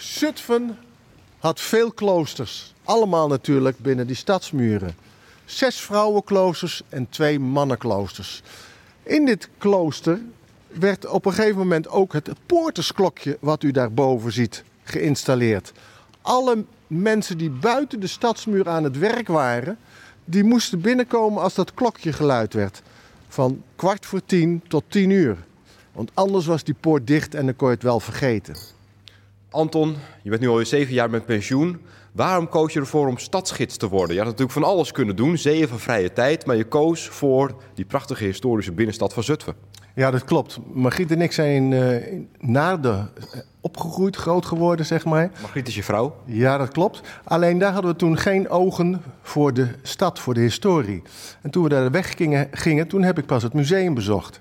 Zutphen had veel kloosters. Allemaal natuurlijk binnen die stadsmuren. Zes vrouwenkloosters en twee mannenkloosters. In dit klooster werd op een gegeven moment ook het poortersklokje, wat u daarboven ziet, geïnstalleerd. Alle mensen die buiten de stadsmuur aan het werk waren, die moesten binnenkomen als dat klokje geluid werd. Van kwart voor tien tot tien uur. Want anders was die poort dicht en dan kon je het wel vergeten. Anton, je bent nu al zeven jaar met pensioen. Waarom koos je ervoor om stadsgids te worden? Je had natuurlijk van alles kunnen doen, zeven vrije tijd, maar je koos voor die prachtige historische binnenstad van Zutphen. Ja, dat klopt. Margriet en ik zijn uh, na de opgegroeid, groot geworden, zeg maar. Margriet is je vrouw? Ja, dat klopt. Alleen daar hadden we toen geen ogen voor de stad, voor de historie. En toen we daar weg gingen, gingen toen heb ik pas het museum bezocht.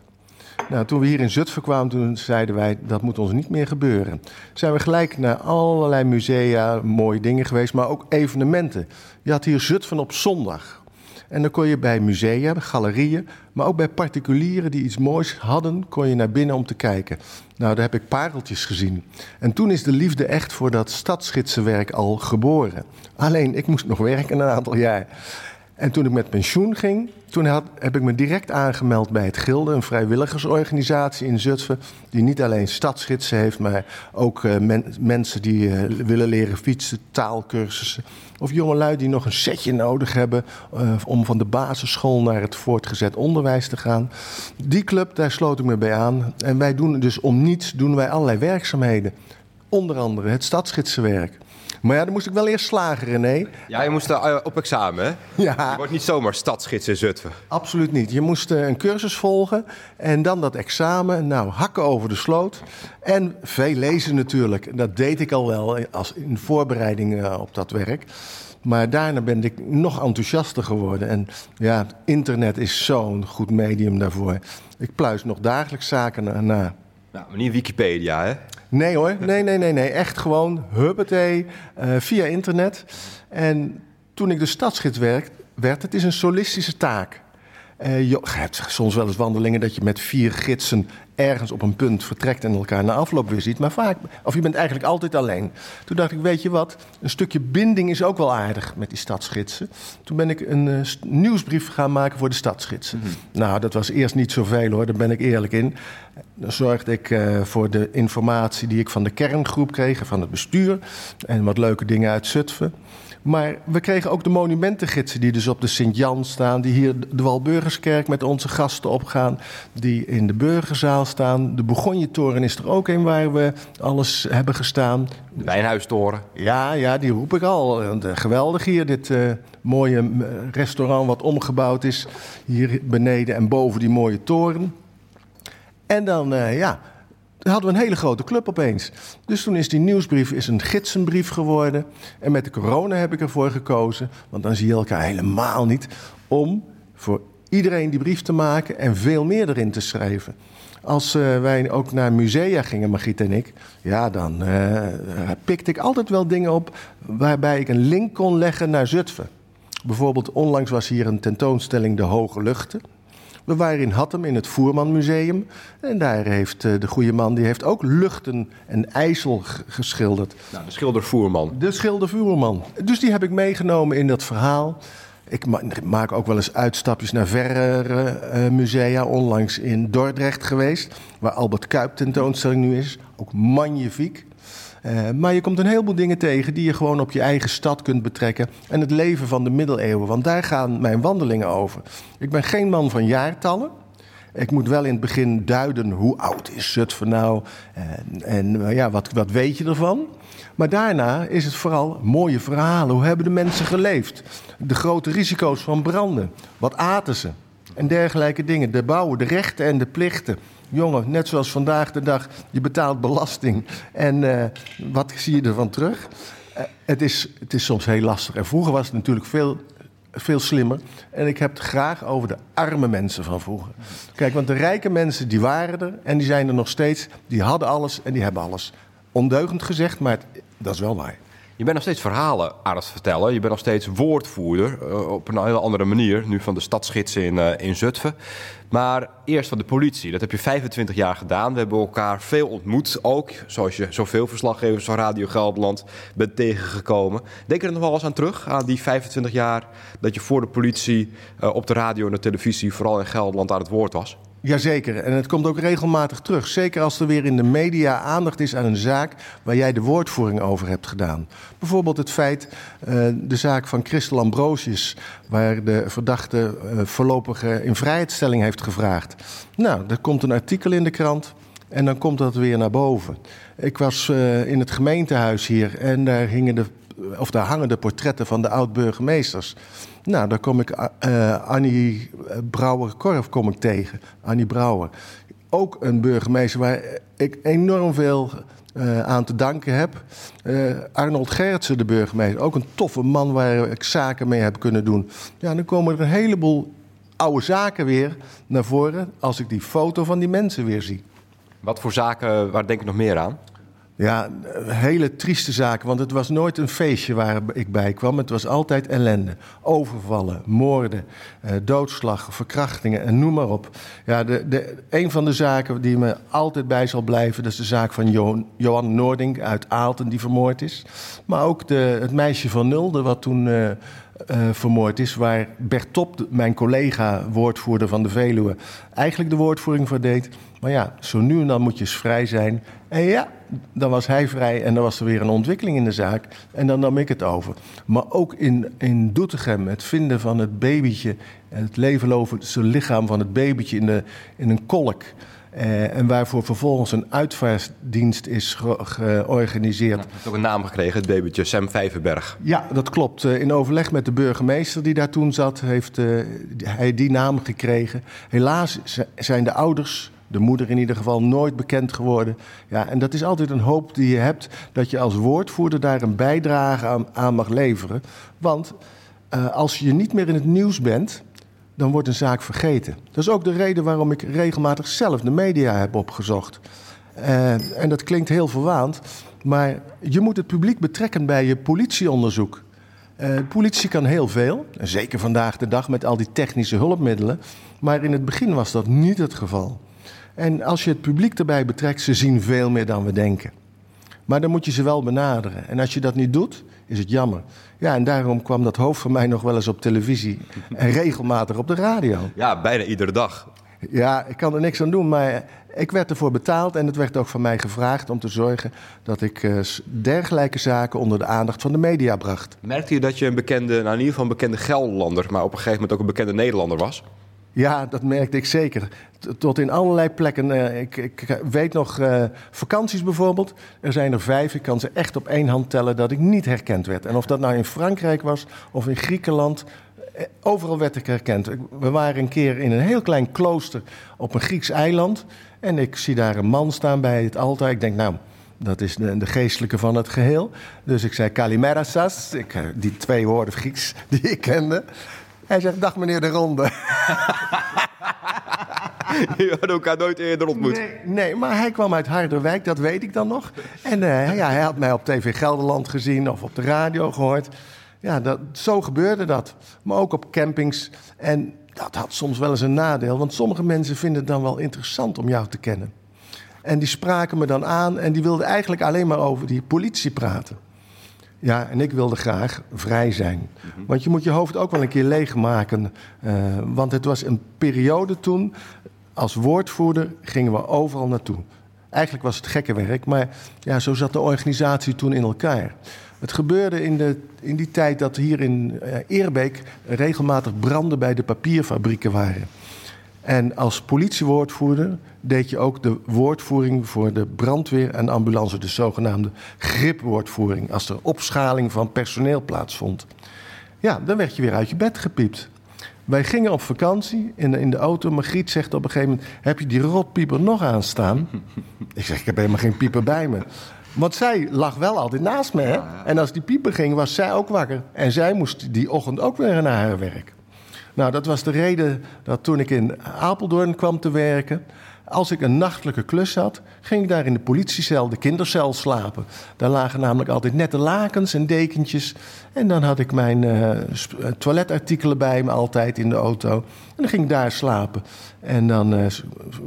Nou, toen we hier in Zutphen kwamen, toen zeiden wij dat moet ons niet meer gebeuren. Zijn we gelijk naar allerlei musea, mooie dingen geweest, maar ook evenementen. Je had hier Zutphen op zondag. En dan kon je bij musea, galerieën, maar ook bij particulieren die iets moois hadden, kon je naar binnen om te kijken. Nou, daar heb ik pareltjes gezien. En toen is de liefde echt voor dat stadsgidsenwerk al geboren. Alleen, ik moest nog werken een aantal jaar. En toen ik met pensioen ging, toen heb ik me direct aangemeld bij het Gilde, een vrijwilligersorganisatie in Zutphen, die niet alleen stadsgidsen heeft, maar ook uh, mensen die uh, willen leren fietsen, taalkursussen. Of jongelui die nog een setje nodig hebben uh, om van de basisschool naar het voortgezet onderwijs te gaan. Die club, daar sloot ik me bij aan. En wij doen dus om niets, doen wij allerlei werkzaamheden. Onder andere het stadsgidsenwerk. Maar ja, dan moest ik wel eerst slagen, René. Ja, je moest uh, op examen, hè? Ja. Je wordt niet zomaar stadsgids in Zutphen. Absoluut niet. Je moest uh, een cursus volgen en dan dat examen. Nou, hakken over de sloot. En veel lezen natuurlijk. Dat deed ik al wel als in voorbereiding uh, op dat werk. Maar daarna ben ik nog enthousiaster geworden. En ja, internet is zo'n goed medium daarvoor. Ik pluis nog dagelijks zaken na. Nou, maar niet Wikipedia, hè? Nee hoor, nee, nee, nee, nee. Echt gewoon huppatee, uh, via internet. En toen ik de stadsgids werd, werd, het is een solistische taak. Uh, je hebt soms wel eens wandelingen dat je met vier gidsen ergens op een punt vertrekt en elkaar na afloop weer ziet. Maar vaak, of je bent eigenlijk altijd alleen. Toen dacht ik, weet je wat, een stukje binding is ook wel aardig met die stadsgidsen. Toen ben ik een uh, nieuwsbrief gaan maken voor de stadsgidsen. Mhm. Nou, dat was eerst niet zoveel hoor, daar ben ik eerlijk in. Dan zorgde ik uh, voor de informatie die ik van de kerngroep kreeg, van het bestuur. En wat leuke dingen uit Zutphen. Maar we kregen ook de monumentengidsen die dus op de Sint-Jan staan. Die hier de Walburgerskerk met onze gasten opgaan. Die in de Burgerzaal staan. De Bourgogne-toren is er ook een waar we alles hebben gestaan. De Wijnhuistoren. Ja, ja, die roep ik al. Eh, geweldig hier, dit uh, mooie restaurant wat omgebouwd is. Hier beneden en boven die mooie toren. En dan, uh, ja, hadden we een hele grote club opeens. Dus toen is die nieuwsbrief is een gidsenbrief geworden. En met de corona heb ik ervoor gekozen, want dan zie je elkaar helemaal niet, om voor iedereen die brief te maken en veel meer erin te schrijven. Als uh, wij ook naar musea gingen, Margriet en ik, ja, dan uh, pikte ik altijd wel dingen op waarbij ik een link kon leggen naar Zutphen. Bijvoorbeeld onlangs was hier een tentoonstelling De Hoge Luchten. We waren in Hattem in het Voermanmuseum. En daar heeft eh, de goede man die heeft ook luchten en ijsel geschilderd. Nou, de schilder Voerman. De schilder Voerman. Dus die heb ik meegenomen in dat verhaal. Ik maak ook wel eens uitstapjes naar verre uh, musea. Onlangs in Dordrecht geweest, waar Albert Kuip tentoonstelling nu is. Ook magnifiek. Uh, maar je komt een heleboel dingen tegen die je gewoon op je eigen stad kunt betrekken. En het leven van de middeleeuwen, want daar gaan mijn wandelingen over. Ik ben geen man van jaartallen. Ik moet wel in het begin duiden hoe oud is Zutphen nou en, en ja, wat, wat weet je ervan. Maar daarna is het vooral mooie verhalen. Hoe hebben de mensen geleefd? De grote risico's van branden. Wat aten ze? En dergelijke dingen. De bouwen, de rechten en de plichten. Jongen, net zoals vandaag de dag, je betaalt belasting. En uh, wat zie je ervan terug? Uh, het, is, het is soms heel lastig. En vroeger was het natuurlijk veel, veel slimmer. En ik heb het graag over de arme mensen van vroeger. Kijk, want de rijke mensen die waren er en die zijn er nog steeds. Die hadden alles en die hebben alles. Ondeugend gezegd, maar dat is wel waar. Je bent nog steeds verhalen aan het vertellen. Je bent nog steeds woordvoerder uh, op een hele andere manier. Nu van de stadsgidsen in, uh, in Zutphen. Maar eerst van de politie. Dat heb je 25 jaar gedaan. We hebben elkaar veel ontmoet ook. Zoals je zoveel verslaggevers van Radio Gelderland bent tegengekomen. Denk er nog wel eens aan terug? Aan die 25 jaar dat je voor de politie uh, op de radio en de televisie... vooral in Gelderland aan het woord was? Jazeker, en het komt ook regelmatig terug. Zeker als er weer in de media aandacht is aan een zaak waar jij de woordvoering over hebt gedaan. Bijvoorbeeld het feit, uh, de zaak van Christel Ambrosius, waar de verdachte uh, voorlopig in vrijheidstelling heeft gevraagd. Nou, er komt een artikel in de krant en dan komt dat weer naar boven. Ik was uh, in het gemeentehuis hier en daar hingen de of daar hangen de portretten van de oud-burgemeesters. Nou, daar kom ik uh, Annie Brouwer-Korf kom ik tegen. Annie Brouwer. Ook een burgemeester waar ik enorm veel aan te danken heb. Arnold Gertsen, de burgemeester. Ook een toffe man waar ik zaken mee heb kunnen doen. Ja, dan komen er een heleboel oude zaken weer naar voren... als ik die foto van die mensen weer zie. Wat voor zaken, waar denk ik nog meer aan? Ja, hele trieste zaken, want het was nooit een feestje waar ik bij kwam. Het was altijd ellende. Overvallen, moorden, eh, doodslag, verkrachtingen en noem maar op. Ja, de, de, een van de zaken die me altijd bij zal blijven... dat is de zaak van jo Johan Noording uit Aalten, die vermoord is. Maar ook de, het meisje van Nulde, wat toen... Uh, uh, vermoord is, waar Bert Top, mijn collega, woordvoerder van de Veluwe, eigenlijk de woordvoering voor deed. Maar ja, zo nu en dan moet je eens vrij zijn. En ja, dan was hij vrij en dan was er weer een ontwikkeling in de zaak. En dan nam ik het over. Maar ook in, in Doetinchem, het vinden van het babytje... het levenloze lichaam van het babytje in, de, in een kolk... Uh, en waarvoor vervolgens een uitvaartdienst is ge georganiseerd. Ja, heeft ook een naam gekregen, het babytje Sam Vijverberg. Ja, dat klopt. Uh, in overleg met de burgemeester die daar toen zat, heeft uh, hij die naam gekregen. Helaas zijn de ouders de moeder in ieder geval, nooit bekend geworden. Ja, en dat is altijd een hoop die je hebt, dat je als woordvoerder daar een bijdrage aan, mag leveren. Want uh, als je niet meer in het nieuws bent, dan wordt een zaak vergeten. Dat is ook de reden waarom ik regelmatig zelf de media heb opgezocht. Uh, en dat klinkt heel verwaand, maar je moet het publiek betrekken bij je politieonderzoek. De politie kan heel veel, zeker vandaag de dag met al die technische hulpmiddelen. Maar in het begin was dat niet het geval. En als je het publiek erbij betrekt, ze zien veel meer dan we denken. Maar dan moet je ze wel benaderen. En als je dat niet doet, is het jammer. Ja, en daarom kwam dat hoofd van mij nog wel eens op televisie en regelmatig op de radio. Ja, bijna iedere dag. Ja, ik kan er niks aan doen, maar ik werd ervoor betaald en het werd ook van mij gevraagd om te zorgen dat ik uh, dergelijke zaken onder de aandacht van de media bracht. Merkte je dat je een bekende, nou in ieder geval een bekende Gelderlander, maar op een gegeven moment ook een bekende Nederlander was? Ja, dat merkte ik zeker. Tot in allerlei plekken. Uh, ik, ik, weet nog uh, vakanties bijvoorbeeld. Er zijn er vijf. Ik kan ze echt op één hand tellen dat ik niet herkend werd. En of dat nou in Frankrijk was of in Griekenland. Overal werd ik herkend. We waren een keer in een heel klein klooster op een Grieks eiland. En ik zie daar een man staan bij het altaar. Ik denk, nou, dat is de, de, geestelijke van het geheel. Dus ik zei Kalimera Sas, ik, die twee woorden Grieks die ik kende. Hij zegt, dag meneer de Ronde. Je had elkaar nooit eerder ontmoet. Nee, nee, maar hij kwam uit Harderwijk, dat weet ik dan nog. En uh, ja, hij had mij op TV Gelderland gezien of op de radio gehoord. Ja, dat, zo gebeurde dat. Maar ook op campings. En dat had soms wel eens een nadeel, want sommige mensen vinden het dan wel interessant om jou te kennen. En die spraken me dan aan en die wilden eigenlijk alleen maar over die politie praten. Ja, en ik wilde graag vrij zijn. Want je moet je hoofd ook wel een keer leegmaken. Uh, want het was een periode toen, als woordvoerder gingen we overal naartoe. Eigenlijk was het gekke werk, maar ja, zo zat de organisatie toen in elkaar. Het gebeurde in, de, in die tijd dat hier in uh, Eerbeek regelmatig branden bij de papierfabrieken waren. En als politiewoordvoerder deed je ook de woordvoering voor de brandweer en ambulance, de zogenaamde gripwoordvoering, als er opschaling van personeel plaatsvond. Ja, dan werd je weer uit je bed gepiept. Wij gingen op vakantie in de, in de auto. Margriet zegt op een gegeven moment: Heb je die rotpieper nog aanstaan? ik zeg: Ik heb helemaal geen pieper bij me. Want zij lag wel altijd naast me. Hè? En als die pieper ging, was zij ook wakker. En zij moest die ochtend ook weer naar haar werk. Nou, dat was de reden dat toen ik in Apeldoorn kwam te werken, Als ik een nachtelijke klus had, ging ik daar in de politiecel, de kindercel, slapen. Daar lagen namelijk altijd nette lakens en dekentjes. En dan had ik mijn uh, toiletartikelen bij me altijd in de auto. En dan ging ik daar slapen. En dan uh,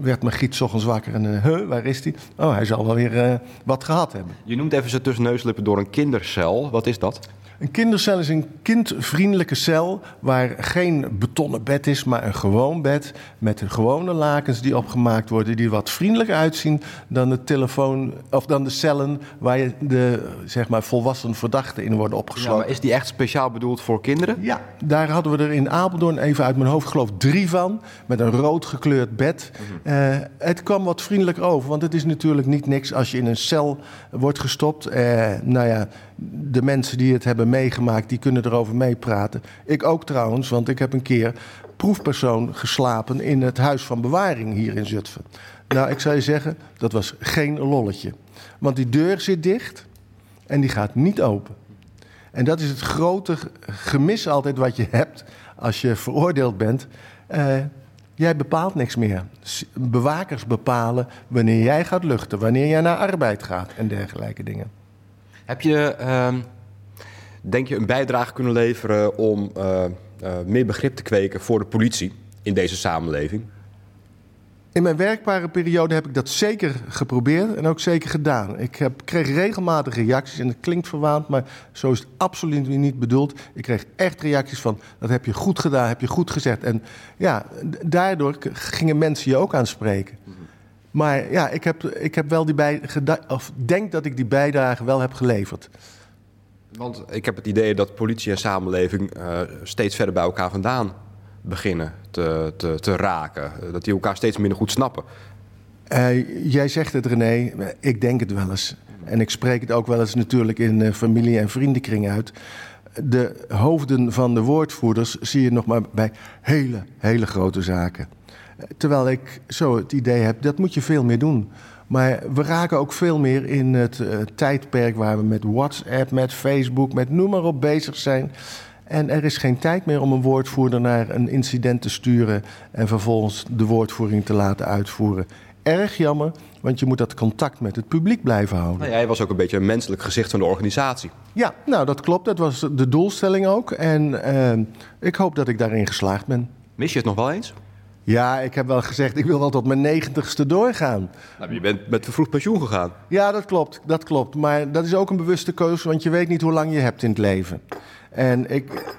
werd mijn giet ochtends wakker en, uh, huh, waar is hij? Oh, hij zal wel weer wat gehad hebben. Je noemt even zijn tussenneuslippen door een kindercel. Wat is dat? Een kindercel is een kindvriendelijke cel waar geen betonnen bed is, maar een gewoon bed met gewone lakens die opgemaakt worden, die wat vriendelijker uitzien dan de telefoon of dan de cellen waar je de zeg maar volwassen verdachten in worden opgesloten. Ja, maar is die echt speciaal bedoeld voor kinderen? Ja, daar hadden we er in Apeldoorn even uit mijn hoofd geloof drie van met een rood gekleurd bed. Mhm. uh, het kwam wat vriendelijker over, want het is natuurlijk niet niks als je in een cel wordt gestopt. Uh, nou ja, de mensen die het hebben meegemaakt, die kunnen erover meepraten. Ik ook trouwens, want ik heb een keer proefpersoon geslapen in het huis van bewaring hier in Zutphen. Nou, ik zou je zeggen, dat was geen lolletje. Want die deur zit dicht en die gaat niet open. En dat is het grote gemis altijd wat je hebt als je veroordeeld bent. Uh, jij bepaalt niks meer. Bewakers bepalen wanneer jij gaat luchten, wanneer jij naar arbeid gaat en dergelijke dingen. Heb je, uh, denk je, een bijdrage kunnen leveren om uh, uh, meer begrip te kweken voor de politie in deze samenleving? In mijn werkbare periode heb ik dat zeker geprobeerd en ook zeker gedaan. Ik heb, kreeg regelmatig reacties en het klinkt verwaand, maar zo is het absoluut niet bedoeld. Ik kreeg echt reacties van, dat heb je goed gedaan, heb je goed gezegd. En ja, daardoor gingen mensen je ook aanspreken. Maar ja, ik heb, ik heb wel die bij, of denk dat ik die bijdrage wel heb geleverd. Want ik heb het idee dat politie en samenleving uh, steeds verder bij elkaar vandaan beginnen te, te, te raken. Dat die elkaar steeds minder goed snappen. Uh, jij zegt het, René. Ik denk het wel eens. En ik spreek het ook wel eens natuurlijk in familie- en vriendenkring uit. De hoofden van de woordvoerders zie je nog maar bij hele, hele grote zaken. Terwijl ik zo het idee heb, dat moet je veel meer doen. Maar we raken ook veel meer in het uh, tijdperk waar we met WhatsApp, met Facebook, met noem maar op bezig zijn. En er is geen tijd meer om een woordvoerder naar een incident te sturen en vervolgens de woordvoering te laten uitvoeren. Erg jammer, want je moet dat contact met het publiek blijven houden. Nou, jij was ook een beetje een menselijk gezicht van de organisatie. Ja, nou dat klopt. Dat was de doelstelling ook. En uh, ik hoop dat ik daarin geslaagd ben. Mis je het nog wel eens? Ja, ik heb wel gezegd, ik wil wel tot mijn negentigste doorgaan. Nou, je bent met vervroegd pensioen gegaan. Ja, dat klopt, dat klopt. Maar dat is ook een bewuste keuze, want je weet niet hoe lang je hebt in het leven. En ik,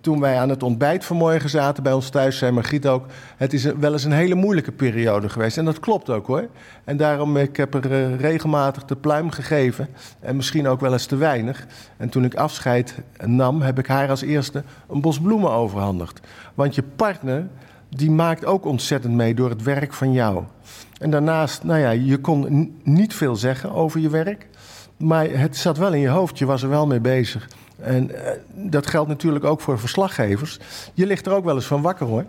toen wij aan het ontbijt vanmorgen zaten bij ons thuis, zei Margriet ook... het is wel eens een hele moeilijke periode geweest. En dat klopt ook hoor. En daarom, ik heb er uh, regelmatig de pluim gegeven. En misschien ook wel eens te weinig. En toen ik afscheid nam, heb ik haar als eerste een bos bloemen overhandigd. Want je partner die maakt ook ontzettend mee door het werk van jou. En daarnaast, nou ja, je kon niet veel zeggen over je werk. Maar het zat wel in je hoofd, je was er wel mee bezig. En uh, dat geldt natuurlijk ook voor verslaggevers. Je ligt er ook wel eens van wakker hoor.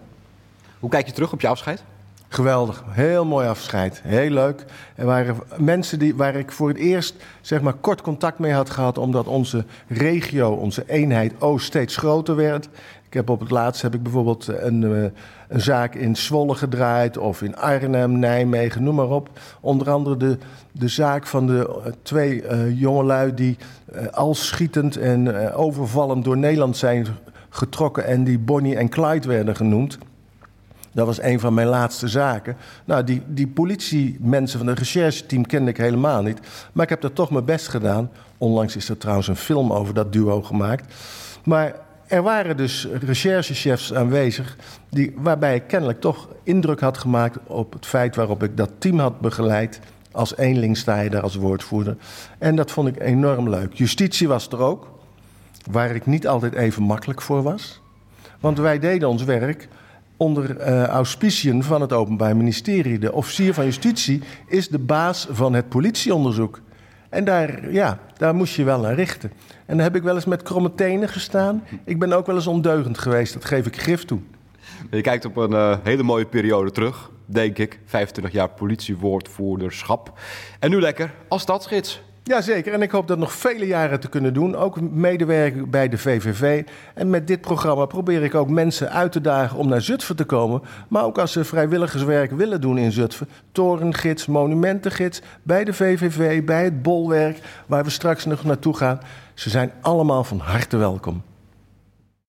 Hoe kijk je terug op je afscheid? Geweldig, heel mooi afscheid, heel leuk. Er waren mensen die, waar ik voor het eerst zeg maar, kort contact mee had gehad, omdat onze regio, onze eenheid Oost steeds groter werd. Ik heb op het laatst heb ik bijvoorbeeld een, eh, een zaak in Zwolle gedraaid, of in Arnhem, Nijmegen, noem maar op. Onder andere de, de zaak van de uh, twee uh, jongelui die uh, al schietend en overvallend door Nederland zijn getrokken en die Bonnie en Clyde werden genoemd. Dat was een van mijn laatste zaken. Nou, die, die politiemensen van het rechercheteam kende ik helemaal niet. Maar ik heb er toch mijn best gedaan. Onlangs is er trouwens een film over dat duo gemaakt. Maar er waren dus recherchechefs aanwezig... Die, waarbij ik kennelijk toch indruk had gemaakt op het feit waarop ik dat team had begeleid. Als eenling sta je daar als woordvoerder. En dat vond ik enorm leuk. Justitie was er ook, waar ik niet altijd even makkelijk voor was. Want wij deden ons werk onder uh, auspiciën van het Openbaar Ministerie. De officier van justitie is de baas van het politieonderzoek. En daar, ja, daar moest je wel naar richten. En dan heb ik wel eens met kromme tenen gestaan. Ik ben ook wel eens ondeugend geweest, dat geef ik gif toe. Je kijkt op een uh, hele mooie periode terug, denk ik. 25 jaar politiewoordvoerderschap. En nu lekker als stadsgids. Jazeker, en ik hoop dat nog vele jaren te kunnen doen. Ook medewerken bij de VVV. En met dit programma probeer ik ook mensen uit te dagen om naar Zutphen te komen. Maar ook als ze vrijwilligerswerk willen doen in Zutphen. Torengids, monumentengids, bij de VVV, bij het Bolwerk, waar we straks nog naartoe gaan. Ze zijn allemaal van harte welkom.